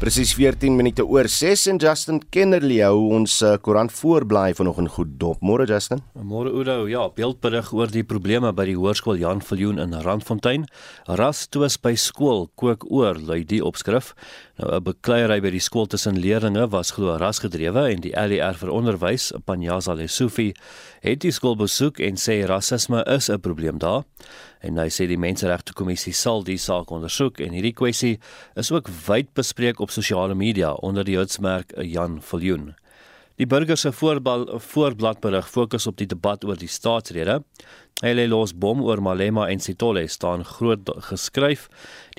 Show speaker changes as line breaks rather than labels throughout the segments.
Presies 14 minute oor 6 en Justin Kennerly hou ons uh, koerant voorblaai vanoggend goed dop. Môre Justin.
Môre Oudo, ja, beeldberig oor die probleme by die hoërskool Jan Viljoen in Randfontein. Ras twis by skool kook oor, lui die opskrif. Nou 'n bekleierery by die skool tussen leerders was glo rasgedrewe en die LER vir onderwys, Panyaza Lesufi, het die skool besoek en sê rasisme is 'n probleem daar en hy sê die menseregte kommissie sal die saak ondersoek en hierdie kwessie is ook wyd bespreek op sosiale media onder die hitsmerk Jan Viljoen. Die burger se voorbladberig fokus op die debat oor die staatsrede. Lê los bom oor Malema en Sitole staan groot geskryf.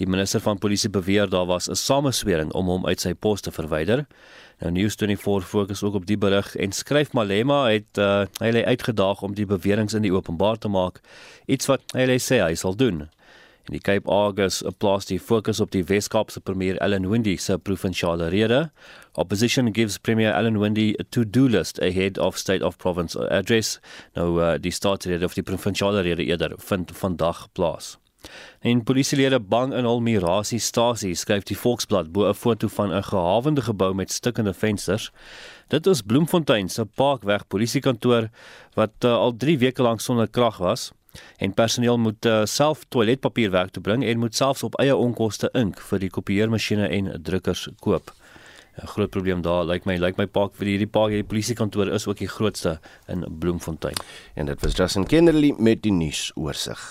Die minister van polisie beweer daar was 'n sameswering om hom uit sy pos te verwyder. Nou News24 fokus ook op die berig en skryf Malema het uh, hy lê uitgedaag om die beweringe in die openbaar te maak, iets wat hy sê hy sal doen. In die Cape Argus plaas die fokus op die Wes-Kaapse premier Ellen Wendy se provinsiale rede. Opposition gives Premier Ellen Wendy a to-do list ahead of State of Province address. Nou uh, die staatsrede of die provinsiale rede eerder vind vandag plaas. En polisielede bang in hul mirasiestasie skryf die Volksblad bo 'n foto van 'n gehawende gebou met stukkende vensters. Dit is Bloemfontein se Parkweg polisiekantoor wat uh, al 3 weke lank sonder krag was. En personeel moet uh, self toiletpapier werk toe bring en moet selfs op eie onkoste ink vir die kopieermasjiene en drukkers koop. 'n groot probleem daar. Lyk my, lyk my park vir hierdie park, hierdie polisiekantoor is ook die grootste in Bloemfontein.
En dit was Justin Kennerly met die nuusoorseig.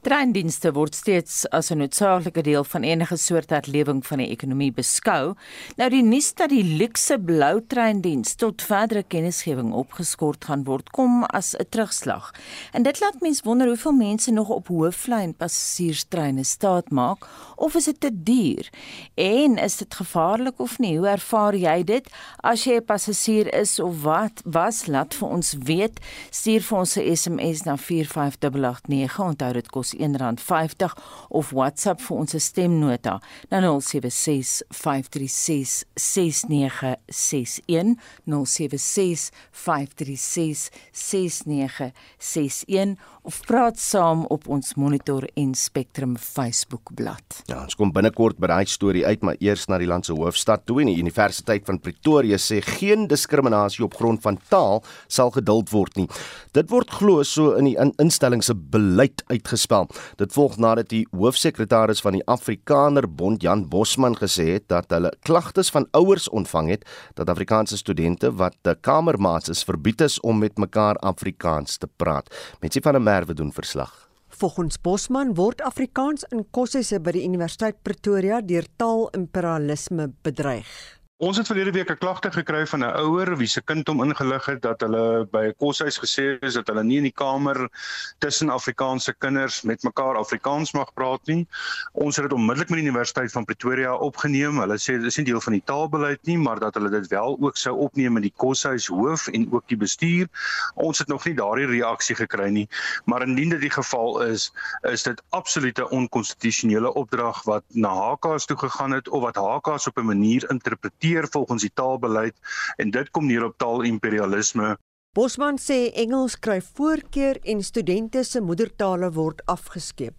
Treindienste word steeds as 'n noodsaaklike deel van enige soort herlewing van die ekonomie beskou. Nou die nuus dat die luukse blou treindiens tot verdere kennisgewing opgeskort gaan word, kom as 'n terugslag. En dit laat mense wonder hoeveel mense nog op hooflyn passasierstreine staat maak of is dit te duur? En is dit gevaarlik of nie? Hoe ervaar jy dit? As jy 'n passasier is of wat, was laat vir ons weet. Stuur vir ons 'n SMS na 45889. Onthou dit kos R1.50 of WhatsApp vir ons stemnota na 0765366961 0765366961 of praat saam op ons Monitor en Spectrum Facebook bladsy.
Ja, ons kom binnekort by daai storie uit, maar eers na die land se hoofstad toe en die Universiteit van Pretoria sê geen diskriminasie op grond van taal sal geduld word nie. Dit word glo so in die in instelling se beleid uitgespel. Dit volg nadat die hoofsekretaris van die Afrikaner Bond Jan Bosman gesê het dat hulle klagtes van ouers ontvang het dat Afrikaanse studente wat kamermaats is verbied is om met mekaar Afrikaans te praat. Met sy van 'n Merwe doen verslag.
Volgens Bosman word Afrikaans in kossesse by die Universiteit Pretoria deur taalimperialisme bedreig.
Ons het verlede week 'n klagte gekry van 'n ouer wie se kind hom ingelig het dat hulle by 'n koshuis gesê is dat hulle nie in die kamer tussen Afrikaanse kinders met mekaar Afrikaans mag praat nie. Ons het dit onmiddellik met die Universiteit van Pretoria opgeneem. Hulle sê dit is nie deel van die taalbeleid nie, maar dat hulle dit wel ook sou opneem met die koshuis hoof en ook die bestuur. Ons het nog nie daardie reaksie gekry nie, maar indien dit die geval is, is dit absolute onkonstitusionele opdrag wat na HK's toe gegaan het of wat HK's op 'n manier interpreteer hanteer volgens die taalbeleid en dit kom neer op taalimperialisme.
Bosman sê Engels kry voorkeur en studente se moedertale word afgeskeep.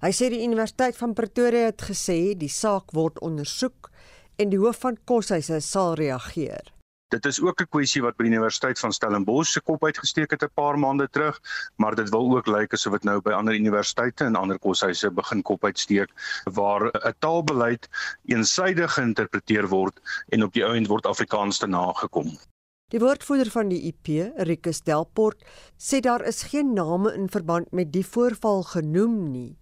Hy sê die Universiteit van Pretoria het gesê die saak word ondersoek en die hoof van koshuise sal reageer.
Dit is ook 'n kwessie wat by die Universiteit van Stellenbosch se kop uitgesteek het 'n paar maande terug, maar dit wil ook lyk asof dit nou by ander universiteite en ander koshuise begin kop uitsteek waar 'n taalbeleid eensaidig geïnterpreteer word en op die ou end word Afrikaans te nagekom.
Die woordvoerder van die IP, Rikus Delport, sê daar is geen name in verband met die voorval genoem nie.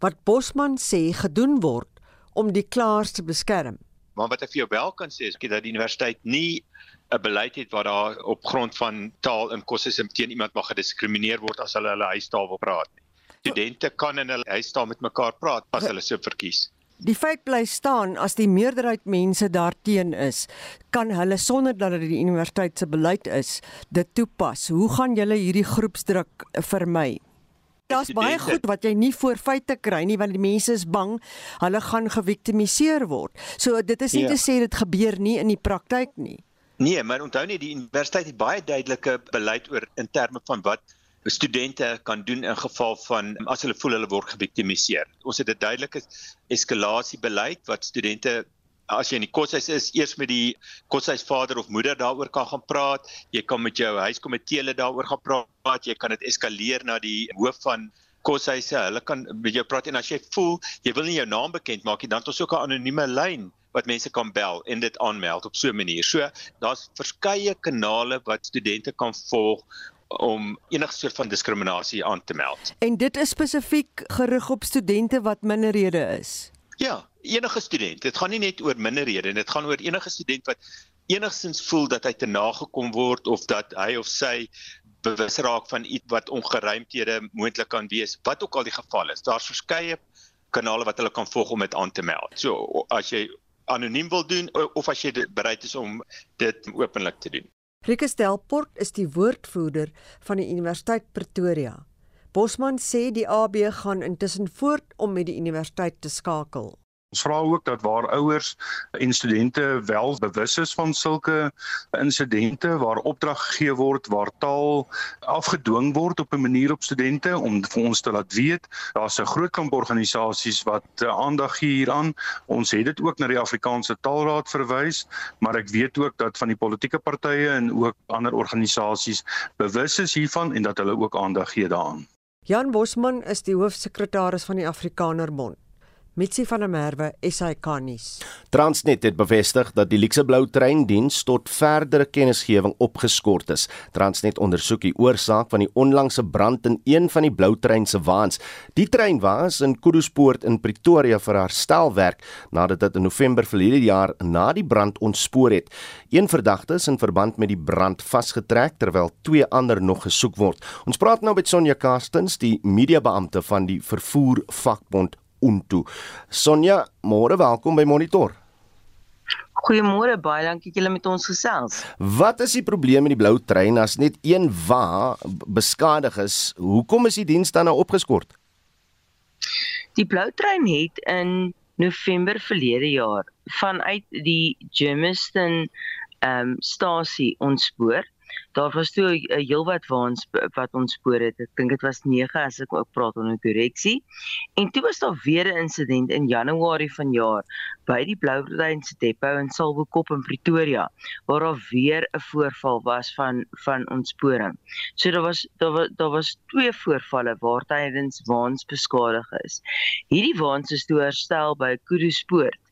Wat Bosman sê gedoen word om die klaers te beskerm.
Maar wat ek vir jou wel kan sê is dat die universiteit nie 'n beleid het waar daar op grond van taal en kosse teen iemand mag gediskrimineer word as hulle hulle huistaal wil praat nie. Studente kan in hulle huistaal met mekaar praat as hulle so verkies.
Die feit bly staan as die meerderheid mense daarteen is, kan hulle sonder dat dit die universiteit se beleid is, dit toepas. Hoe gaan julle hierdie groepsdruk vermy? Daar's baie goed wat jy nie voor feite kry nie want die mense is bang hulle gaan geviktimiseer word. So dit is nie ja. te sê dit gebeur nie in die praktyk nie.
Nee, maar onthou net die universiteit het baie duidelike beleid oor in terme van wat studente kan doen in geval van as hulle voel hulle word geviktimiseer. Ons het 'n duidelike eskalasiebeleid wat studente as jy in die koshuis is, eers met die koshuisvader of moeder daaroor kan gaan praat. Jy kan met jou huiskomitee daaroor gaan praat. Jy kan dit eskaleer na die hoof van koshuise. Hulle kan met jou praat en as jy voel jy wil nie jou naam bekend maak nie, dan het ons ook 'n anonieme lyn wat mense kan bel en dit aanmeld op so 'n manier. So daar's verskeie kanale wat studente kan volg om enige soort van diskriminasie aan te meld.
En dit is spesifiek gerig op studente wat minderhede is.
Ja, enige student. Dit gaan nie net oor minderhede, dit gaan oor enige student wat enigstens voel dat hy te nagekom word of dat hy of sy bewus raak van iets wat ongeruimthede moontlik kan wees, wat ook al die geval is. Daar's verskeie kanale wat hulle kan volg om dit aan te meld. So as jy anoniem wil doen of as jy bereid is om dit openlik te doen.
Rikus Delport is die woordvoerder van die Universiteit Pretoria. Bosman sê die AB gaan intussen voort om met die universiteit te skakel.
Ons vra ook dat waar ouers en studente wel bewus is van sulke insidente waar opdrag gegee word waar taal afgedwing word op 'n manier op studente om vir ons te laat weet daar's 'n groot kamp organisasies wat uh, aandag gee hieraan. Ons het dit ook na die Afrikaanse Taalraad verwys, maar ek weet ook dat van die politieke partye en ook ander organisasies bewus is hiervan en dat hulle ook aandag gee daaraan.
Jan Bosman is die hoofsekretaris van die Afrikanerbond. Mitsi van der Merwe, SAK nuus.
Transnet het bevestig dat die Lykse Blou treindiens tot verdere kennisgewing opgeskort is. Transnet ondersoek die oorsaak van die onlangse brand in een van die Blou trein se waans. Die trein was in Kuduspoort in Pretoria vir herstelwerk nadat dit in November verlede jaar na die brand ontspoor het. Een verdagte is in verband met die brand vasgetrek terwyl twee ander nog gesoek word. Ons praat nou met Sonja Karstens, die mediabeampte van die vervoer vakbond Untu. Sonja, môre welkom by Monitor.
Goeiemôre, baie dankie dat julle met ons gesels.
Wat is die probleem met die blou trein as net een wa beskadig is? Hoekom is die diens dan nou opgeskort?
Die blou trein het in November verlede jaar vanuit die Germiston ehm um, stasie ontspoor daar was toe 'n uh, heelwat waans wat ons spoor het. Ek dink dit was 9 as ek ook praat onder korreksie. En toe was daar weer 'n insident in Januarie vanjaar by die Blouvrein se depo in Salwekop in Pretoria waar daar weer 'n voorval was van van ontsporing. So daar was daar was daar was twee voorvalle waar tydens waans beskadig is. Hierdie waans is toe herstel by Kudu Spoort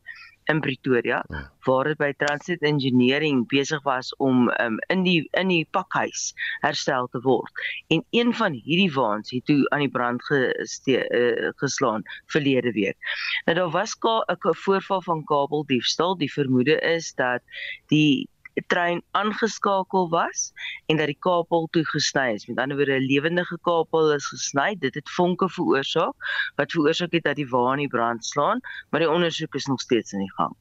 in Pretoria ja. waar dit by Transnet Engineering besig was om um, in die in die pakhuis herstel te word. En een van hierdie waans het toe aan die brand geste, uh, geslaan verlede week. Nou daar was 'n voorval van kabeldiefstal. Die vermoede is dat die trein aangeskakel was en dat die kabel toe gesny is. Met ander woorde 'n lewendige kabel is gesny. Dit het vonke veroorsaak wat veroorsaak het dat die waan die brand slaan, maar die ondersoek is nog steeds in die gang.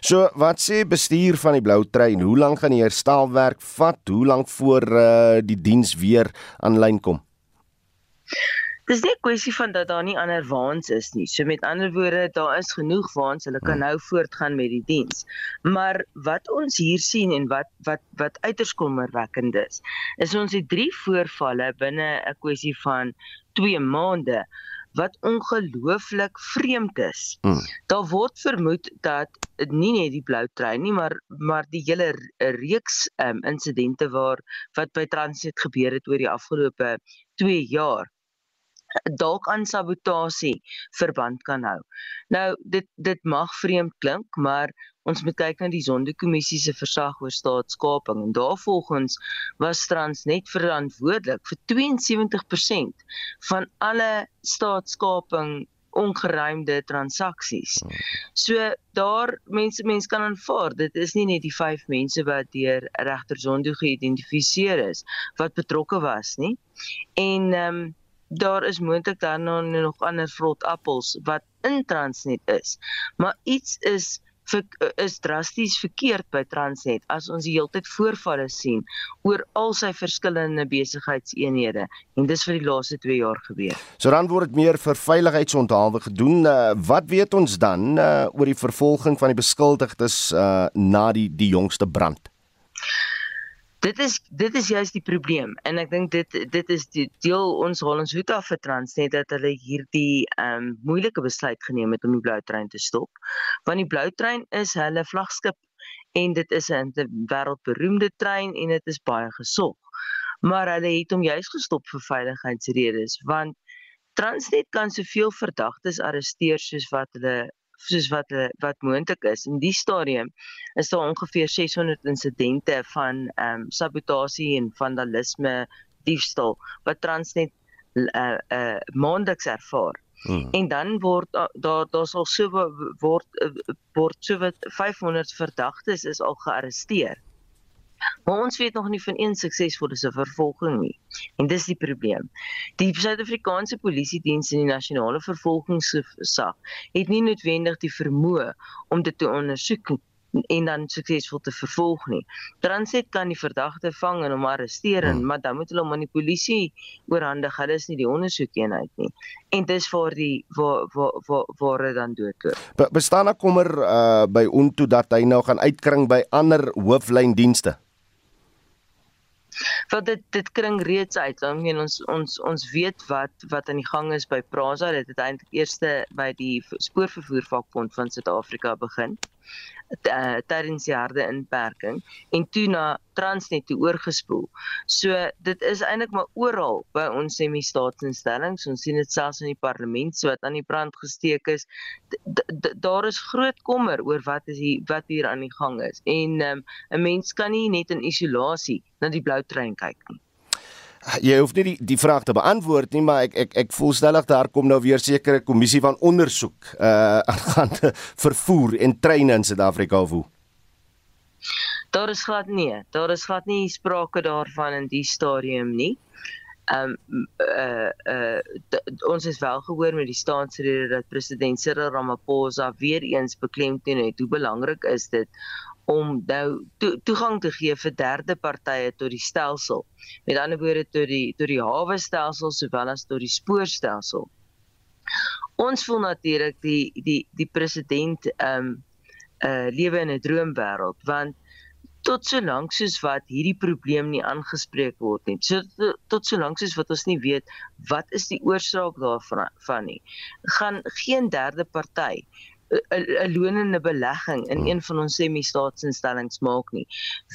So, wat sê bestuur van die blou trein? Hoe lank gaan die herstelwerk vat? Hoe lank voor uh, die diens weer aanlyn kom?
Dis nie 'n kwessie van dat daar nie ander waans is nie. So met ander woorde, daar is genoeg waans, hulle kan hmm. nou voortgaan met die diens. Maar wat ons hier sien en wat wat wat uiters kommerwekkend is, is ons het drie voorvalle binne 'n kwessie van 2 maande wat ongelooflik vreemd is. Hmm. Daar word vermoed dat nie net die blou trein nie, maar maar die hele reeks um, insidente waar wat by Transnet gebeur het oor die afgelope 2 jaar dalk aan sabotasie verband kan hou. Nou dit dit mag vreemd klink, maar ons moet kyk na die Sondekommissie se versag oor staatskaping en daarvolgens was Transnet verantwoordelik vir 72% van alle staatskaping ongeruimde transaksies. So daar mense mense kan aanvaar dit is nie net die 5 mense wat deur regter Zondo geïdentifiseer is wat betrokke was nie. En ehm um, daar is moontlik dan nog ander vrot appels wat in Transnet is. Maar iets is is drasties verkeerd by Transnet as ons die hele tyd voorvalle sien oor al sy verskillende besigheidseenhede en dis vir die laaste 2 jaar gebeur.
So dan word dit meer vir veiligheidsonthaalwe gedoen. Uh, wat weet ons dan uh, oor die vervolging van die beskuldigdes uh, na die die jongste brand?
Dit is dit is juist die probleem en ek dink dit dit is die deel ons rol ons hoed af vir Transnet dat hulle hierdie ehm um, moeilike besluit geneem het om die blou trein te stop. Want die blou trein is hulle vlaggenskap en dit is 'n wêreldberoemde trein en dit is baie gesog. Maar hulle het hom juist gestop vir veiligheidsredes want Transnet kan soveel verdagtes arresteer soos wat hulle soos wat wat moontlik is. In die stadium is daar ongeveer 600 insidente van ehm um, sabotasie en vandalisme, diefstal wat Transnet uh uh maandeliks ervaar. Hmm. En dan word daar daar sal so word word so wat 500 verdagtes is al gearresteer. Maar ons weet nog nie van een suksesvolle se vervolging nie. En dis die probleem. Die Suid-Afrikaanse Polisie Diens en die Nasionale Vervolgingsgesag het nie noodwendig die vermoë om dit te ondersoek en dan suksesvol te vervolg nie. Transnet kan die verdagte vang en hom arresteer, hmm. maar dan moet hulle hom aan die polisie oorhandig. Hulle is nie die ondersoekeenheid nie. En dis vir die waar waar waar waar dit dan doodloop.
Be, bestaan daar kommer uh, by Unto dat hy nou gaan uitkring by ander hooflyndienste?
Want dit dit kring reeds uit. I mean ons ons ons weet wat wat aan die gang is by Prasa. Dit het eintlik eers by die spoorvervoervakbond van Suid-Afrika begin tydens die harde inperking en toe na Transnet toe oorgespoel. So dit is eintlik maar oral by ons semi-staatsinstellings. Ons sien dit selfs in die parlement so wat aan die brand gesteek is. Daar is groot kommer oor wat is hier wat hier aan die gang is. En um, 'n mens kan nie net in isolasie na die blou trein kyk nie.
Jy hoef nie die, die vraag te beantwoord nie, maar ek ek ek voel stellig daar kom nou weer sekere kommissie van ondersoek uh aangaande vervoer en treine in Suid-Afrika of hoe.
Daar is glad nee, daar is glad nie sprake daarvan in die stadium nie. Um uh uh ons is wel gehoor met die staatsrede dat president Cyril Ramaphosa weer eens beklemtoon het hoe belangrik is dit om nou to, toegang te gee vir derde partye tot die stelsel. Met ander woorde tot die tot die hawe stelsel sowel as tot die spoorstelsel. Ons voel natuurlik die die die president ehm um, uh lewe in 'n droomwêreld want tot solank soos wat hierdie probleem nie aangespreek word nie. So tot solank soos wat ons nie weet wat is die oorsaak daarvan van nie, gaan geen derde party 'n lonende belegging in hmm. een van ons semi-staatsinstellings maak nie.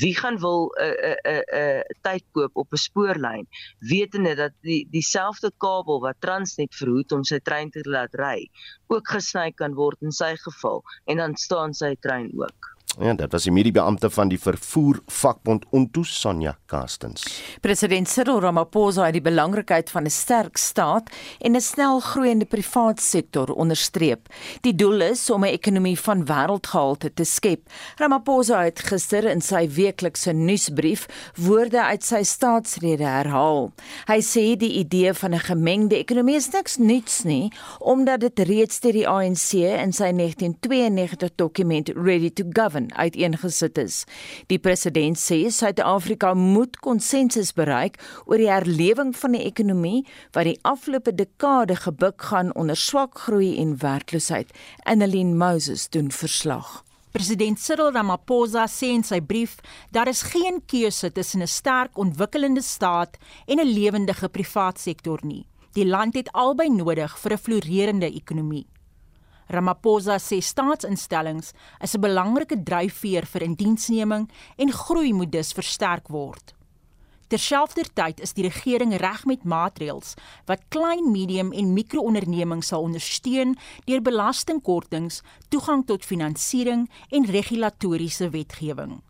Wie gaan wil 'n 'n 'n 'n tyd koop op 'n spoorlyn wetende dat die dieselfde kabel wat Transnet verhoed om sy trein te laat ry, ook gesny kan word in sy geval en dan staan sy trein ook.
Ja, dit was die mediebeampte van die vervoer vakbond Onto Sonja Kastens.
President Cyril Ramaphosa het die belangrikheid van 'n sterk staat en 'n snel groeiende privaat sektor onderstreep. Die doel is om 'n ekonomie van wêreldgehalte te skep. Ramaphosa het gister in sy weeklikse nuusbrief woorde uit sy staatsrede herhaal. Hy sê die idee van 'n gemengde ekonomie is niks nuuts nie, omdat dit reeds deur die ANC in sy 1992 dokument Ready to Govern uiteengesit is. Die president sê Suid-Afrika moet konsensus bereik oor die herlewing van die ekonomie wat die afgelope dekade gebuk gaan onder swak groei en werkloosheid. Annelien Moses doen verslag.
President Cyril Ramaphosa sê in sy brief daar is geen keuse tussen 'n sterk ontwikkelende staat en 'n lewendige privaat sektor nie. Die land het albei nodig vir 'n floreerende ekonomie. Ramaphosa sê staatsinstellings is 'n belangrike dryfveer vir indiensneming en groei moet dus versterk word. Terselfdertyd is die regering reg met maatreëls wat klein, medium en mikroondernemings sal ondersteun deur belastingkortings, toegang tot finansiering en regulatoriese wetgewing.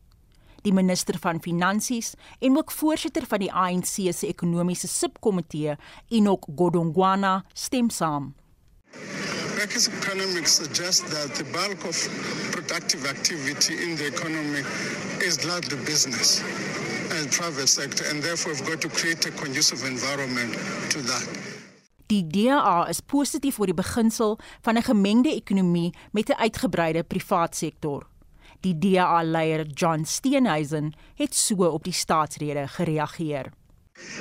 Die minister van Finansies en ook voorsitter van die ANC se ekonomiese subkomitee, Enoch Godongwana, stem saam.
Marcus economics suggests that the bulk of productive activity in the economy is largely business and private sector, and therefore we've got to create a conducive environment to that.
Die DA is positief oor die beginsel van 'n gemengde ekonomie met 'n uitgebreide privaat sektor. Die DA-leier John Steenhuisen het so op die staatsrede gereageer.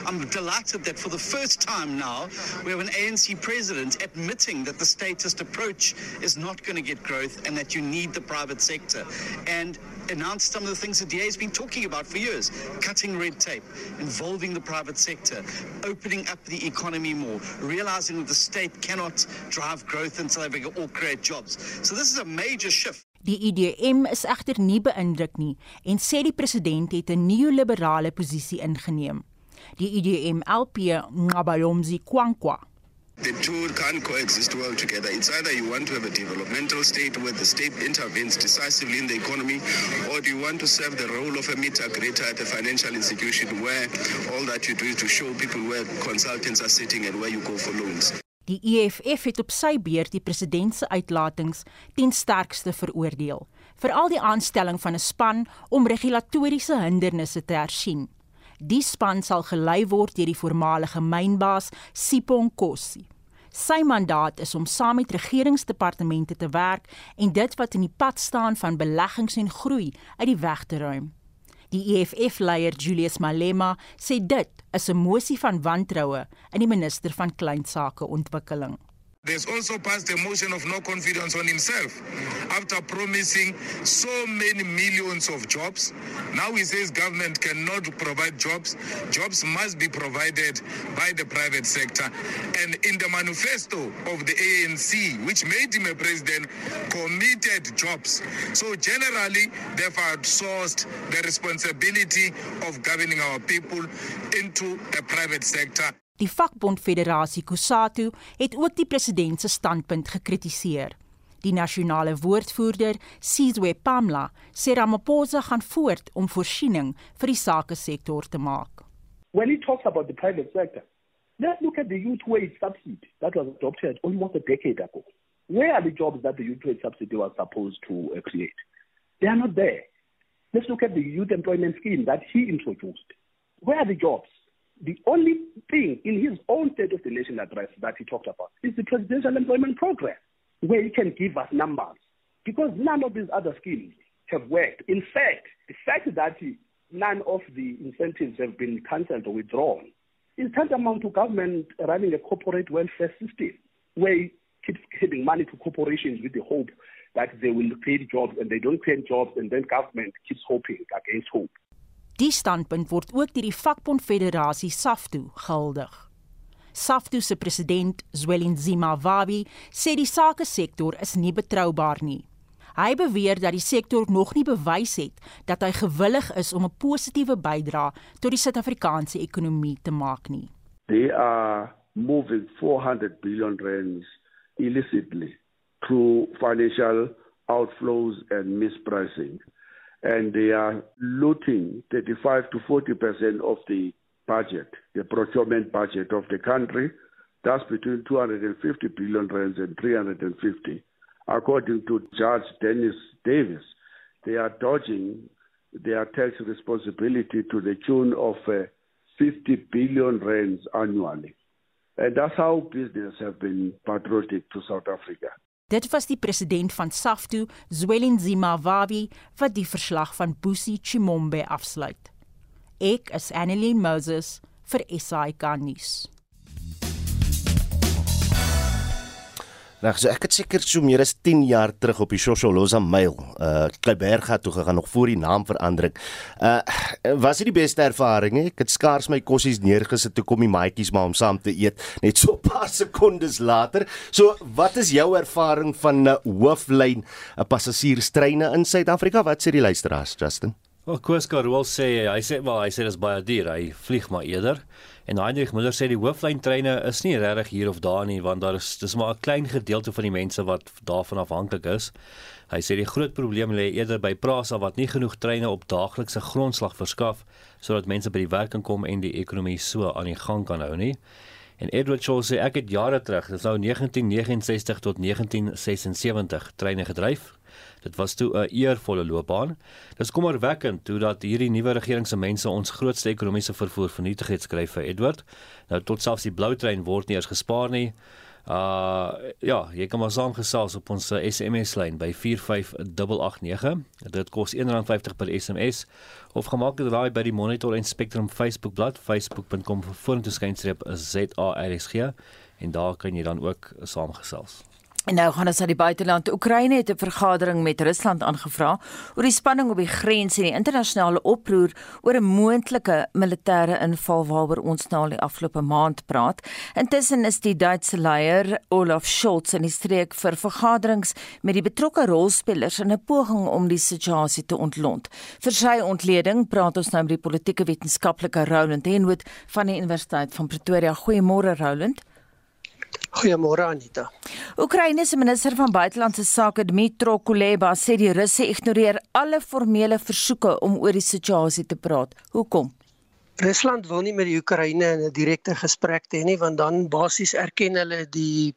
I'm delighted that for the first time now, we have an ANC president admitting that the statist approach is not going to get growth and that you need the private sector. And announced some of the things the DA has been talking about for years cutting red tape, involving the private sector, opening up the economy more, realizing that the state cannot drive growth in South Africa or create jobs. So, this is a major shift.
Die IDM is egter nie beïndruk nie en sê die president het 'n neoliberale posisie ingeneem. Die IDM LP Ngabalomzi Kwankwa
The two can't coexist well together. It's either you want to have a developmental state where the state intervenes decisively in the economy, or do you want to serve the role of a meter grader at a financial institution where all that you do is to show people where consultants are sitting and where you go for loans.
Die EFF het op sy beurt die president se uitlatings ten sterkste veroordeel, veral die aanstelling van 'n span om regulatoriese hindernisse te hersien. Die span sal gelei word deur die voormalige mynbaas Sipong Kossi. Sy mandaat is om saam met regeringsdepartemente te werk en dit wat in die pad staan van beleggings en groei uit die weg te ruim. Die EFF-leier Julius Malema sê dit is 'n mosie van wantroue in die minister van kleinsaake ontwikkeling.
There's also passed a motion of no confidence on himself after promising so many millions of jobs. Now he says government cannot provide jobs. Jobs must be provided by the private sector. And in the manifesto of the ANC, which made him a president, committed jobs. So generally, they've outsourced the responsibility of governing our people into a private sector.
Die vakbond Federasie Kusatu het ook die president se standpunt gekritiseer. Die nasionale woordvoerder, Sizwe Pamla, sê Ramaphosa gaan voort om voorsiening vir die sake sektor te maak.
When he talks about the private sector, let's look at the youth wage subsidy that was adopted almost a decade ago. Where are the jobs that the youth wage subsidy was supposed to uh, create? They are not there. Let's look at the youth employment scheme that he introduced. Where are the jobs? The only thing in his own State of the Nation address that he talked about is the Presidential Employment Program, where he can give us numbers. Because none of these other schemes have worked. In fact, the fact that none of the incentives have been cancelled or withdrawn is tantamount to government running a corporate welfare system where it keeps giving money to corporations with the hope that they will create jobs and they don't create jobs and then government keeps hoping against hope.
Die standpunt word ook deur die vakbond Federasie SAFTU gehuldig. SAFTU se president, Zwelinzima Wabi, sê die sake sektor is nie betroubaar nie. Hy beweer dat die sektor nog nie bewys het dat hy gewillig is om 'n positiewe bydrae tot die Suid-Afrikaanse ekonomie te maak nie.
They are moving 400 billion rands illicitly through financial outflows and mispricing. And they are looting 35 to 40 percent of the budget, the procurement budget of the country. That's between 250 billion rands and 350. According to Judge Dennis Davis, they are dodging their tax responsibility to the tune of uh, 50 billion rands annually. And that's how business have been patriotic to South Africa.
Dit was die president van SAFTU, Zwelinzima Wawi, wat die verslag van Busi Chimombe afsluit. Ek is Annelien Moses vir SAK nuus.
Reg, so ek het seker so meer as 10 jaar terug op die Shosholoza Mail, uh Kleiberga toe gegaan nog voor die naamverandering. Uh was dit die beste ervaring? Ek het skaars my kossies neergesit toe kom die maatjies maar om saam te eet net so 'n paar sekondes later. So, wat is jou ervaring van 'n uh, hooflyn uh, passasierstreine in Suid-Afrika? Wat sê die luisteraars, Justin?
Wel, Koos Karol sê hy sê wel hy sê dis baie duur. Hy vlieg maar eerder. En Heinrich Müller sê die hooflyntreine is nie regtig hier of daar nie want daar is dis maar 'n klein gedeelte van die mense wat daarvan afhanklik is. Hy sê die groot probleem lê eerder by Prasa wat nie genoeg treine op daaglikse grondslag verskaf sodat mense by die werk kan kom en die ekonomie so aan die gang kan hou nie. En Edward Shaw sê ek het jare terug, dis nou 1969 tot 1976 treine gedryf Dit was toe 'n eervolle loopbaan. Dis kommerwekkend toe dat hierdie nuwe regering se mense ons grootste ekonomiese vervoer vernietig het skryf vir Edward. Nou tot selfs die blou trein word nie eens gespaar nie. Uh ja, jy kan maar saamgesels op ons SMS lyn by 45889. Dit kos R1.50 per SMS of gemaak dit raai by die Monitor en Spectrum Facebook bladsy facebook.com vorentoe skynstreep ZARSG en daar kan jy dan ook saamgesels.
En nou gaan ons na die buiteland. Oekraïne het 'n vergadering met Rusland aangevra oor die spanning op die grens en die internasionale oproer oor 'n moontlike militêre inval waaroor ons nou al die afgelope maand praat. Intussen is die Duitse leier Olaf Scholz in die streek vir vergaderings met die betrokke rolspelers in 'n poging om die situasie te ontlont. Vir sy ontleding praat ons nou met die politieke wetenskaplike Roland Henwood van die Universiteit van Pretoria. Goeiemôre Roland.
Goeiemôre Anita.
Oekraïne se minister van buitelandse sake Dmytro Kuleba sê die Russe ignoreer alle formele versoeke om oor die situasie te praat. Hoekom?
Rusland wil nie met die Oekraïne in 'n direkte gesprek hê nie want dan basies erken hulle die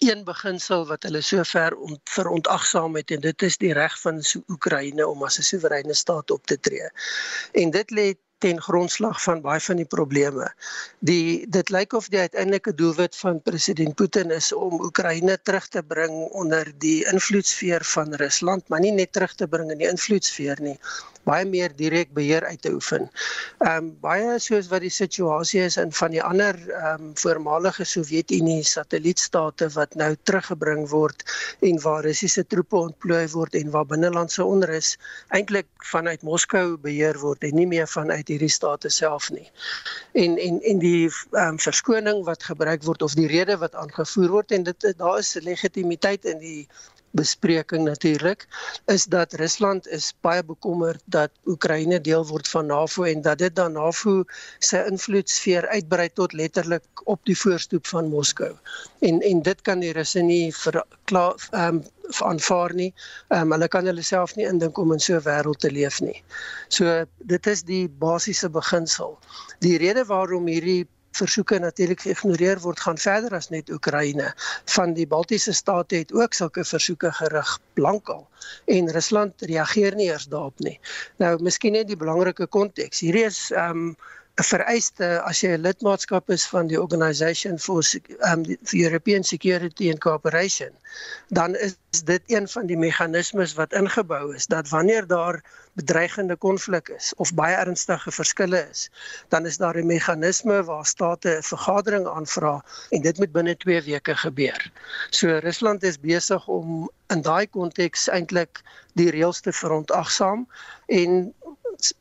een beginsel wat hulle sover ont, verontagsaam het en dit is die reg van Oekraïne om as 'n soewereine staat op te tree. En dit lê ten grondslag van baie van die probleme. Die dit lyk of die uiteindelike doelwit van president Putin is om Oekraïne terug te bring onder die invloedsfeer van Rusland, maar nie net terug te bring in die invloedsfeer nie, baie meer direk beheer uit te oefen. Ehm um, baie soos wat die situasie is in van die ander ehm um, voormalige Sowjetunie satellietstate wat nou teruggebring word en waar Russiese troepe ontplooi word en waar binnelandse onrus eintlik vanuit Moskou beheer word en nie meer vanuit hierdie state self nie. En en en die ehm um, verskoning wat gebruik word of die rede wat aangevoer word en dit daar is legitimiteit in die bespreking natuurlik is dat Rusland is baie bekommerd dat Oekraïne deel word van NAVO en dat dit dan NAVO se invloedsfeer uitbrei tot letterlik op die voorstoep van Moskou. En en dit kan die Russe nie vir klaar ehm um, aanvaar nie. Ehm um, hulle kan hulle self nie indink om in so 'n wêreld te leef nie. So dit is die basiese beginsel. Die rede waarom hierdie versoeke natuurlik geïgnoreer word gaan verder as net Oekraïne. Van die Baltiese state het ook sulke versoeke gerig lankal en Rusland reageer nie eers daarop nie. Nou miskien net die belangrike konteks. Hierdie is ehm um, vereiste as jy 'n lidmaatskap is van die Organisation for um, the European Security and Cooperation, dan is dit een van die meganismes wat ingebou is dat wanneer daar bedreigende konflik is of baie ernstige verskille is, dan is daar 'n meganisme waar state 'n vergadering aanvra en dit moet binne 2 weke gebeur. So Rusland is besig om in daai konteks eintlik die reëls te verontagsaam en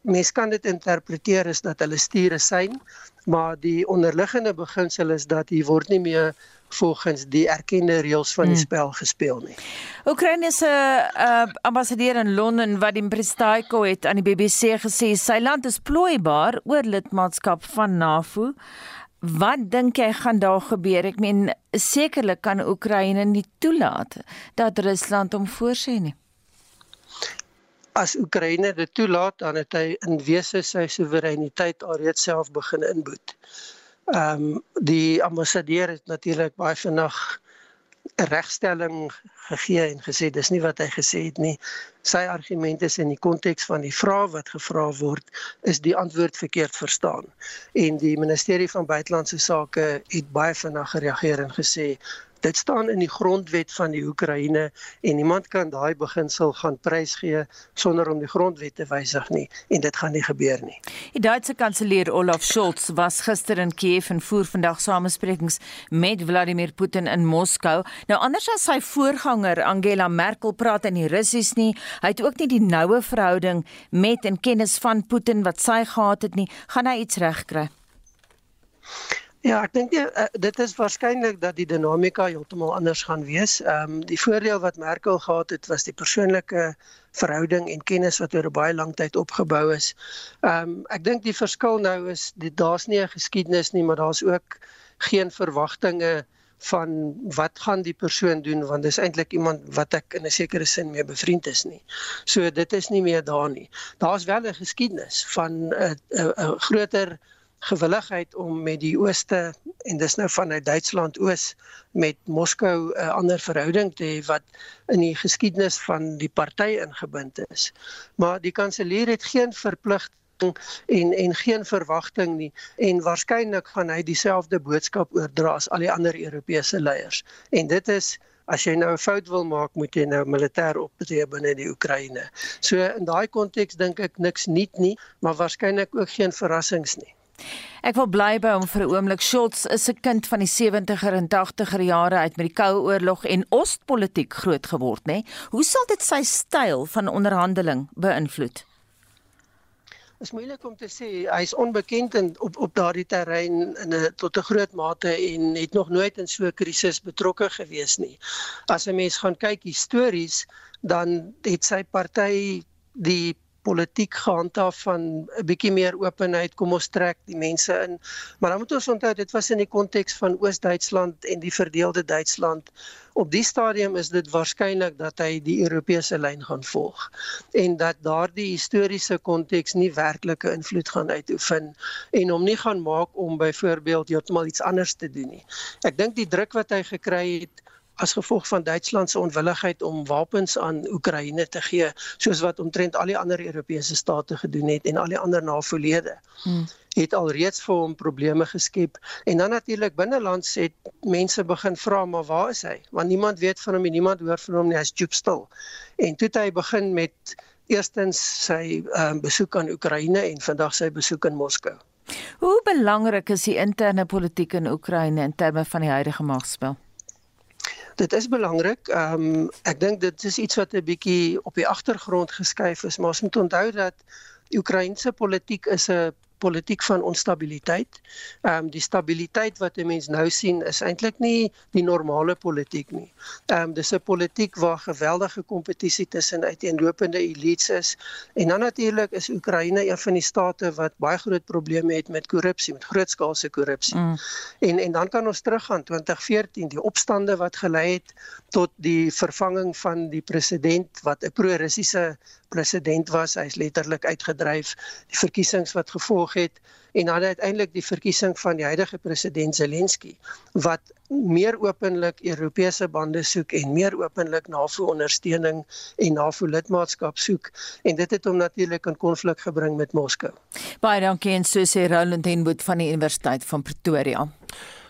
mens kan dit interpreteer as dat hulle stuur 'n sein, maar die onderliggende beginsel is dat hier word nie meer volgens die erkende reëls van die hmm. spel gespeel nie.
Oekraïne se uh, ambassadeur in Londen, Vadim Pristaiko het aan die BBC gesê sy land is plooibaar oor lidmaatskap van NAVO. Wat dink jy gaan daar gebeur? Ek meen sekerlik kan Oekraïne nie toelaat dat Rusland hom voorsê nie
as Oekraïne dit toelaat dan het hy in wese sy soewereiniteit alreeds self begin inboet. Ehm um, die ambassadeur het natuurlik baie vinnig 'n regstelling gegee en gesê dis nie wat hy gesê het nie. Sy argumente is in die konteks van die vraag wat gevra word is die antwoord verkeerd verstaan. En die ministerie van buitelandse sake het baie vinnig gereageer en gesê Dit staan in die grondwet van die Oekraïne en niemand kan daai beginsel gaan prysgee sonder om die grondwet te wysig nie en dit gaan nie gebeur nie.
Die Duitse kanselier Olaf Scholz was gister in Kiev en voer vandag samesprekings met Vladimir Putin in Moskou. Nou anders as sy voorganger Angela Merkel praat in die Russies nie. Hy het ook nie die noue verhouding met en kennis van Putin wat sy gehad het nie. Gaan hy iets regkry?
Ja, ek dink uh, dit is waarskynlik dat die dinamika heeltemal anders gaan wees. Ehm um, die voordeel wat Merkel gehad het was die persoonlike verhouding en kennis wat oor baie lank tyd opgebou is. Ehm um, ek dink die verskil nou is dit daar's nie 'n geskiedenis nie, maar daar's ook geen verwagtinge van wat gaan die persoon doen want dis eintlik iemand wat ek in 'n sekere sin mee bevriend is nie. So dit is nie meer daar nie. Daar's wel 'n geskiedenis van 'n 'n groter gewilligheid om met die ooste en dis nou vanuit Duitsland oos met Moskou 'n ander verhouding te hê wat in die geskiedenis van die party ingebind is. Maar die kanselier het geen verpligting en en geen verwagting nie en waarskynlik gaan hy dieselfde boodskap oordra as al die ander Europese leiers. En dit is as jy nou 'n fout wil maak, moet jy nou militêr optree binne die Oekraïne. So in daai konteks dink ek niks nuut nie, maar waarskynlik ook geen verrassings nie.
Ek wil bly by hom vir 'n oomblik. Schultz is 'n kind van die 70er en 80er jare uit met die Koue Oorlog en Oostpolitiek groot geword, nê? Hoe sal dit sy styl van onderhandeling beïnvloed?
is moeilik om te sê hy is onbekend in op op daardie terrein in 'n tot 'n groot mate en het nog nooit in so 'n krisis betrokke gewees nie. As 'n mens gaan kyk histories, dan het sy party die politiek gehandhaaf van 'n bietjie meer openheid, kom ons trek die mense in. Maar dan moet ons onthou dit was in die konteks van Oos-Duitsland en die verdeelde Duitsland. Op die stadium is dit waarskynlik dat hy die Europese lyn gaan volg en dat daardie historiese konteks nie werklike invloed gaan uitoefen en hom nie gaan maak om byvoorbeeld heeltemal iets anders te doen nie. Ek dink die druk wat hy gekry het as gevolg van Duitsland se onwilligheid om wapens aan Oekraïne te gee, soos wat omtrent al die ander Europese state gedoen het en al die ander NAVO-lede. Hmm. Het alreeds vir hom probleme geskep. En dan natuurlik binnelands het mense begin vra maar waar is hy? Want niemand weet van hom en niemand hoor van hom nie. Hy's joop stil. En toe het hy begin met eerstens sy um, besoek aan Oekraïne en vandag sy besoek in Moskou.
Hoe belangrik is die interne politiek in Oekraïne in terme van die huidige magspel
Dit is belangrik. Ehm um, ek dink dit is iets wat 'n bietjie op die agtergrond geskuif is, maar ons moet onthou dat Oekraïense politiek is 'n politiek van onstabiliteit. Ehm um, die stabiliteit wat 'n mens nou sien is eintlik nie die normale politiek nie. Ehm um, dis 'n politiek waar geweldige kompetisie tussen uiteenlopende elites is en dan natuurlik is Oekraïne een van die state wat baie groot probleme het met korrupsie, met grootskaalse korrupsie. Mm. En en dan kan ons teruggaan 2014 die opstande wat gelei het tot die vervanging van die president wat 'n pro-Russiese president was. Hy's letterlik uitgedryf. Die verkiesings wat gevolg het en dan uiteindelik die verkiesing van die huidige president Zelensky wat meer openlik Europese bande soek en meer openlik NAVO-ondersteuning en NAVO-lidmaatskap soek en dit het hom natuurlik in konflik gebring met Moskou.
Baie dankie en so sê Roland Henwood van die Universiteit van Pretoria.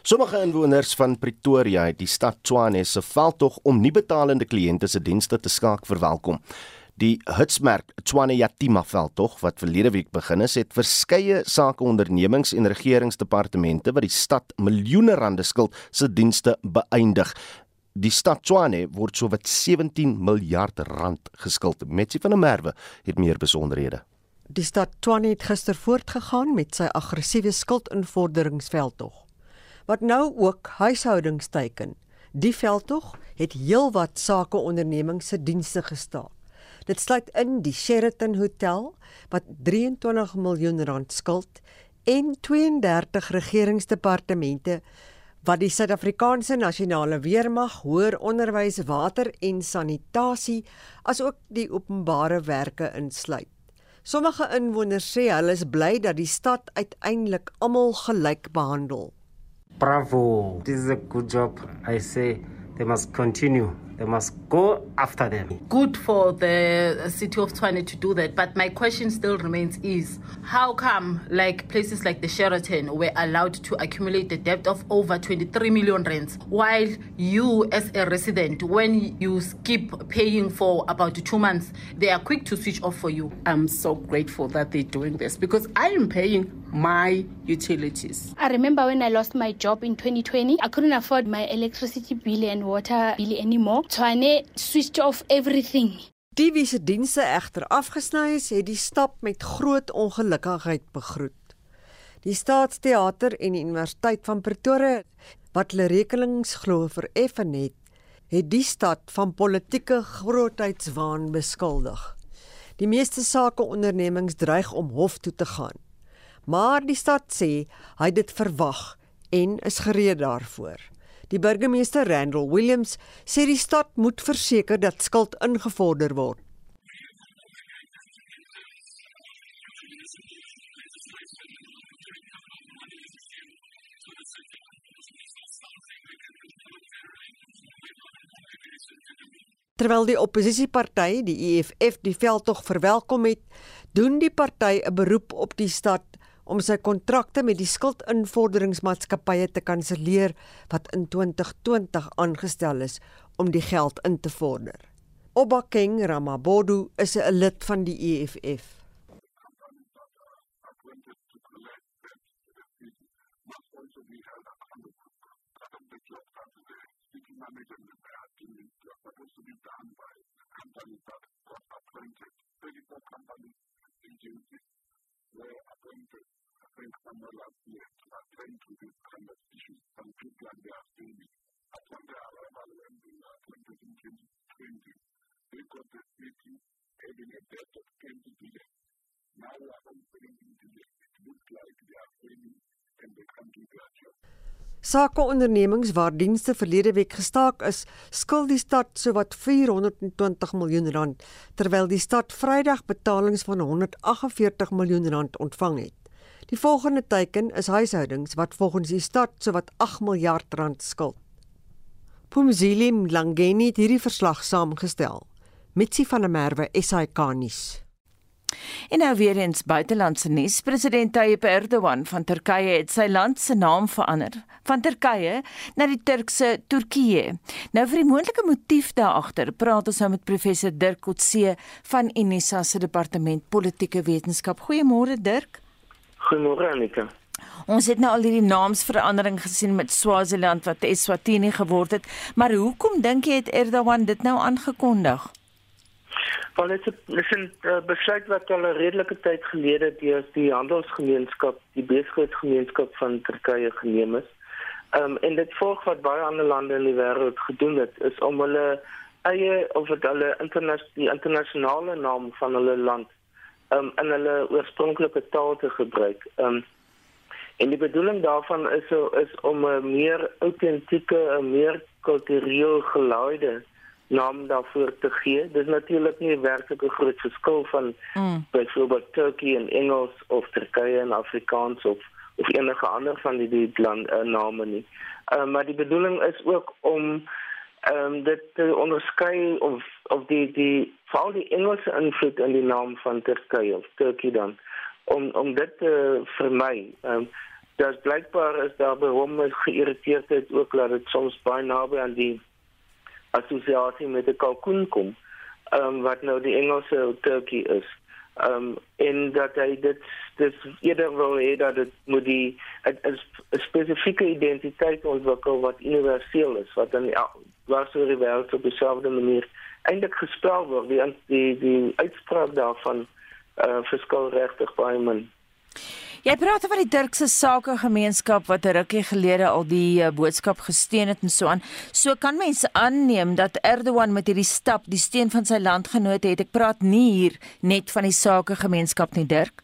Sommige inwoners van Pretoria het die stad Tshwane se veldtog om nie betalende kliënte se dienste te skaak verwelkom. Die Hitsmerk Tshwane Yatima veldtog wat verlede week begin is, het verskeie sakeondernemings en regeringsdepartemente wat die stad miljoene rande skuld se dienste beëindig. Die stad Tshwane word sowat 17 miljard rand geskuld. Metsi van der Merwe het meer besonderhede.
Die stad Tshwane het gister voortgegaan met sy aggressiewe skuldinvorderingsveldtog wat nou ook huishoudings teiken. Die veldtog het heelwat sakeondernemings se dienste gestaak. Dit sluit in die Sheraton Hotel wat 23 miljoen rand skuld en 32 regeringsdepartemente wat die Suid-Afrikaanse Nasionale Weermag, Hoër Onderwys, Water en Sanitasie asook die openbare werke insluit. Sommige inwoners sê hulle is bly dat die stad uiteindelik almal gelyk behandel.
Bravo. This is a good job. I say they must continue They must go after them.
Good for the city of Tshwane to do that, but my question still remains is how come like places like the Sheraton were allowed to accumulate the debt of over 23 million rands while you as a resident when you skip paying for about 2 months they are quick to switch off for you.
I'm so grateful that they're doing this because I am paying my utilities.
I remember when I lost my job in 2020, I couldn't afford my electricity bill and water bill anymore. Tshwane switched off everything.
Die wie se dienste egter afgesny is, het die stap met groot ongelukkigheid begroet. Die Staatsteater en die Universiteit van Pretoria wat hulle rekenings glo vir effen het, het die stad van politieke grootheidswaan beskuldig. Die meeste sakeondernemings dreig om hof toe te gaan. Maar die stad sê hy dit verwag en is gereed daarvoor. Die burgemeester Randall Williams sê die stad moet verseker dat skuld ingevorder word. Terwyl die oppositieparty, die EFF, die veldtog verwelkom het, doen die party 'n beroep op die stad om sy kontrakte met die skuldinvorderingsmaatskappye te kanselleer wat in 2020 aangestel is om die geld in te vorder. Obakeng Ramabodu is 'n lid van die EFF.
companies that got appointed, 34 companies, agencies were appointed into this kind of issue. Some people and they are saying upon their arrival in uh, 2020, they got the city having a debt of 20 billion. Now we are on 20 billion. It looks like they are failing and they can't do their job.
Sakeondernemings waar dienste verlede week gestaak is, skuld die stad sowat 420 miljoen rand, terwyl die stad Vrydag betalings van 148 miljoen rand ontvang het. Die volgende teiken is huishoudings wat volgens die stad sowat 8 miljard rand skuld. Pumzili Mlangeni het hierdie verslag saamgestel. Mitsi van der Merwe, SAK nuus.
En nou weer eens buitelandse nuus. President Tayyip Erdogan van Turkye het sy land se naam verander van Turkye na die Turkse Turkye. Nou vir die moontlike motief daar agter, praat ons nou met professor Dirk Kotse van Unisa se departement politieke wetenskap. Goeiemôre Dirk.
Goeiemôre Anika.
Ons het nou al hierdie naamsverandering gesien met Swaziland wat Eswatini geword het, maar hoekom dink jy het Erdogan dit nou aangekondig?
Wel dit is 'n uh, besluit wat al 'n redelike tyd gelede deur die handelsgemeenskap, die besigheidsgemeenskap van Turkye geneem is. Ehm um, en dit volg wat baie ander lande in die wêreld gedoen het, is om hulle eie of dit hulle internasionale internasionale naam van hulle land um, in hulle oorspronklike taal te gebruik. Um, en die bedoeling daarvan is so is om 'n meer autentieke, 'n meer kultureel geleide naam daarvoor te gee. Dis natuurlik nie werklik 'n groot verskil van mm. byvoorbeeld Turkye en Engels of Turkye en Afrikaans of of enige ander van die die land uh, name nie. Ehm uh, maar die bedoeling is ook om ehm um, dit te onderskei of of die die veral die Engelse invloed in die naam van Turkye of Turkye dan om om dit te vermy. Ehm dat blykbaar is daar by hom geïrriteerdheid ook dat dit soms baie naby aan die assosiasie met 'n kalkoen kom. Ehm um, wat nou die Engelse turkey is. Ehm um, en dat hy dit dis eerder wil hê dat dit moet die 'n spesifieke identiteit ontwikkel wat universeel is wat dan was oor die wêreld op dieselfde manier eintlik gespel word die die die uitspraak daarvan eh uh, verskil regtig baie min.
Jy praat van die Turkse sakegemeenskap wat 'n rukkie gelede al die uh, boodskap gesteun het en so aan. So kan mense aanneem dat Erdogan met hierdie stap die steun van sy landgenote het. Ek praat nie hier net van die sakegemeenskap nie, Dirk.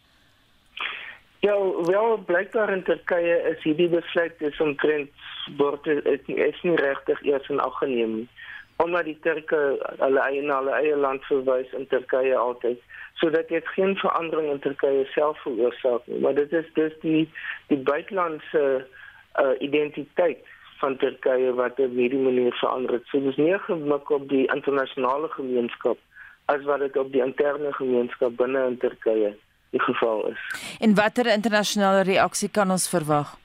Ja, wel blykbaar in Turkye is hierdie besluit is omtrent word dit is nie regtig eers in ag geneem nie. Omdat die Turke hulle eie na hulle eie land verwys in Turkye altyd sodat dit geen verandering in Turkye self veroorsaak nie, maar dit is dus die die buitelandse uh, identiteit van Turkye wat op hierdie manier verander het. So dis nie gemik op die internasionale gemeenskap as wat dit op die interne gemeenskap binne in Turkye die geval is.
En watter internasionale reaksie kan ons verwag?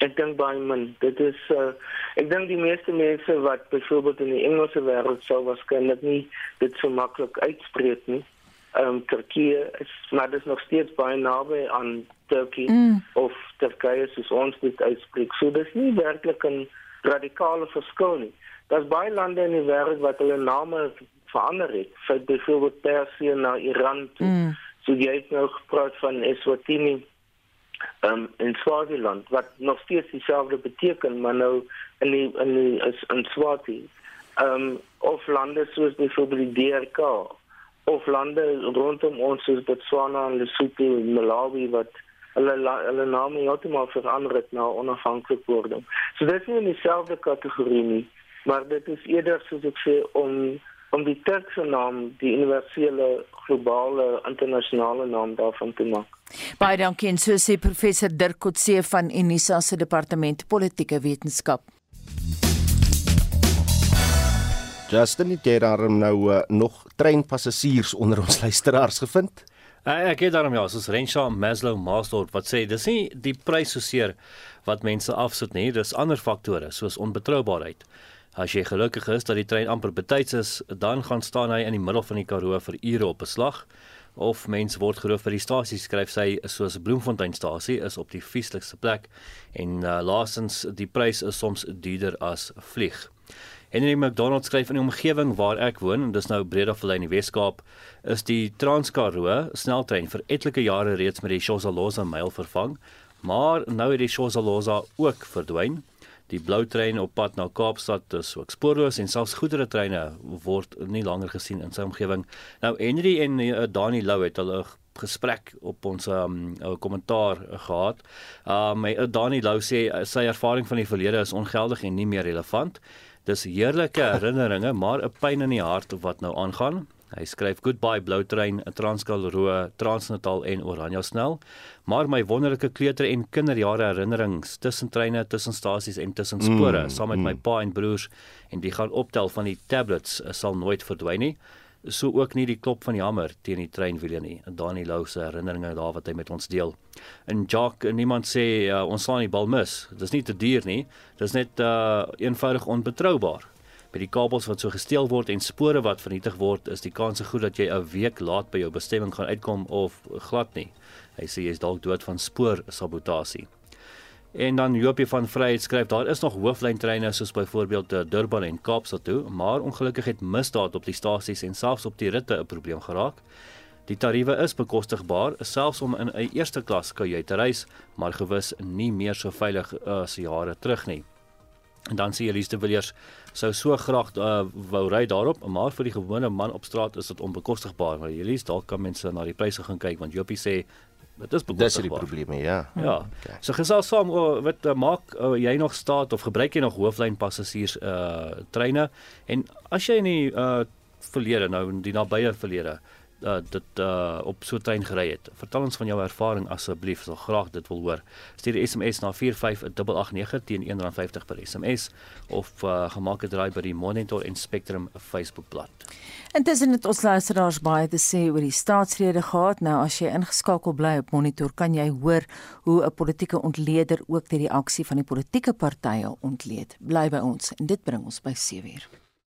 Ek dink baie min. Dit is uh, ek dink die meeste mense wat byvoorbeeld in die Engelse wêreld sou waarskynlik nie dit so maklik uitspreek nie um, Turkije is, maar dat is nog steeds baie naby aan Turkije mm. of Turkije soos ons dit uitspreek. So dis nie werklik 'n radikale verskil nie. Daar's baie lande in die wêreld wat hulle name verander het, vir byvoorbeeld Persië na Iran toe. Mm. So jy het nou gepraat van Eswatini um, in Swaziland wat nog steeds dieselfde beteken, maar nou in die, in die, is in Swati. Um, of lande soos byvoorbeeld die DRK of lande rondom ons soos Botswana en Lesotho en Malawi wat hulle hulle name heeltemal verander het na onafhanklik wording. So dit is nie in dieselfde kategorie nie, maar dit is eerder soos ek sê om om die Turkse naam die universele globale internasionale naam daarvan te maak.
Baie dankie en so sê professor Dirk Kotse van Unisa se departement politieke wetenskap.
Justin, het jy daar nou uh, nog treinpassasiers onder ons luisteraars gevind?
Uh, ek het daarom ja, soos Renshaw Maslow Maasdorp wat sê dis nie die prys soseer wat mense afsit nie, dis ander faktore soos onbetroubaarheid. As jy gelukkig is dat die trein amper betyds is, dan gaan staan hy in die middel van die Karoo vir ure op 'n slag of mens word geroof by die stasie skryf sy soos Bloemfonteinstasie is op die vieslikste plek en uh, laasens die prys is soms duurder as vlieg. Henry McDonald skryf in die omgewing waar ek woon, en dis nou Bredavallei in die Weskaap, is die Transkaroo sneltrein vir etlike jare reeds met die Shozaloza myl vervang, Maar nou het die Shozaloza ook verdwyn. Die blou trein op pad na Kaapstad is ook spoorloos en selfs goedere treine word nie langer gesien in sy omgewing. Nou Henry en uh, Dani Lou het hulle gesprek op ons um kommentaar gehad. Um uh, Dani Lou sê uh, sy ervaring van die verlede is ongeldig en nie meer relevant. Dis heerlike herinneringe, maar 'n pyn in die hart wat nou aangaan. Hy skryf goodbye blou trein, Transkal Roe, Transnatal en Oranje snel. Maar my wonderlike kleuter en kinderjare herinnerings tussen treine, tussen stasies en tussen spore, mm, saam met mm. my pa en broers en die gaan optel van die tablets sal nooit verdwyn nie so ook nie die klop van die hamer teen die treinwiele nie. Dani Lou se herinneringe daar wat hy met ons deel. En Jock, niemand sê uh, ons slaan die bal mis. Dis nie te duur nie. Dis net uh eenvoudig onbetroubaar. By die kabels wat so gesteel word en spore wat vernietig word, is die kans goed dat jy 'n week laat by jou bestemming gaan uitkom of glad nie. Hy sê jy is dalk dood van spoorsabotasie. En dan Jopie van Vryheid skryf daar is nog hooflyntreine soos byvoorbeeld uh, Durban en Kaapstad toe, maar ongelukkig het misdaad op die stasies en selfs op die ritte 'n probleem geraak. Die tariewe is bekostigbaar, selfs om in 'n eerste klas kajuit te reis, maar gewis nie meer so veilig as jare terug nie. En dan sê Elise de Villiers sou so graag uh, wou ry daarop, maar vir die gewone man op straat is dit onbekostigbaar. Maar Elise, dalk kan mense na die pryse gaan kyk want Jopie sê Dit is
Dis die probleme, ja.
Ja. Okay. So gesels saam oor wat uh, maak uh, jy nog staat of gebruik jy nog hooflyn passasiers uh treine en as jy in die uh verlede nou in die nabye verlede uh, dit uh, op so 'n trein gery het. Vertel ons van jou ervaring asseblief, sal graag dit wil hoor. Stuur 'n SMS na 45889 teen R1.50 per SMS of uh, gemaak 'n draai by die Monitor en Spectrum Facebookblad.
Intussen het ons luisteraars baie te sê oor die staatsrede gehad. Nou as jy ingeskakel bly op Monitor, kan jy hoor hoe 'n politieke ontleder ook die reaksie van die politieke partye ontleed. Bly by ons en dit bring ons by 7:00.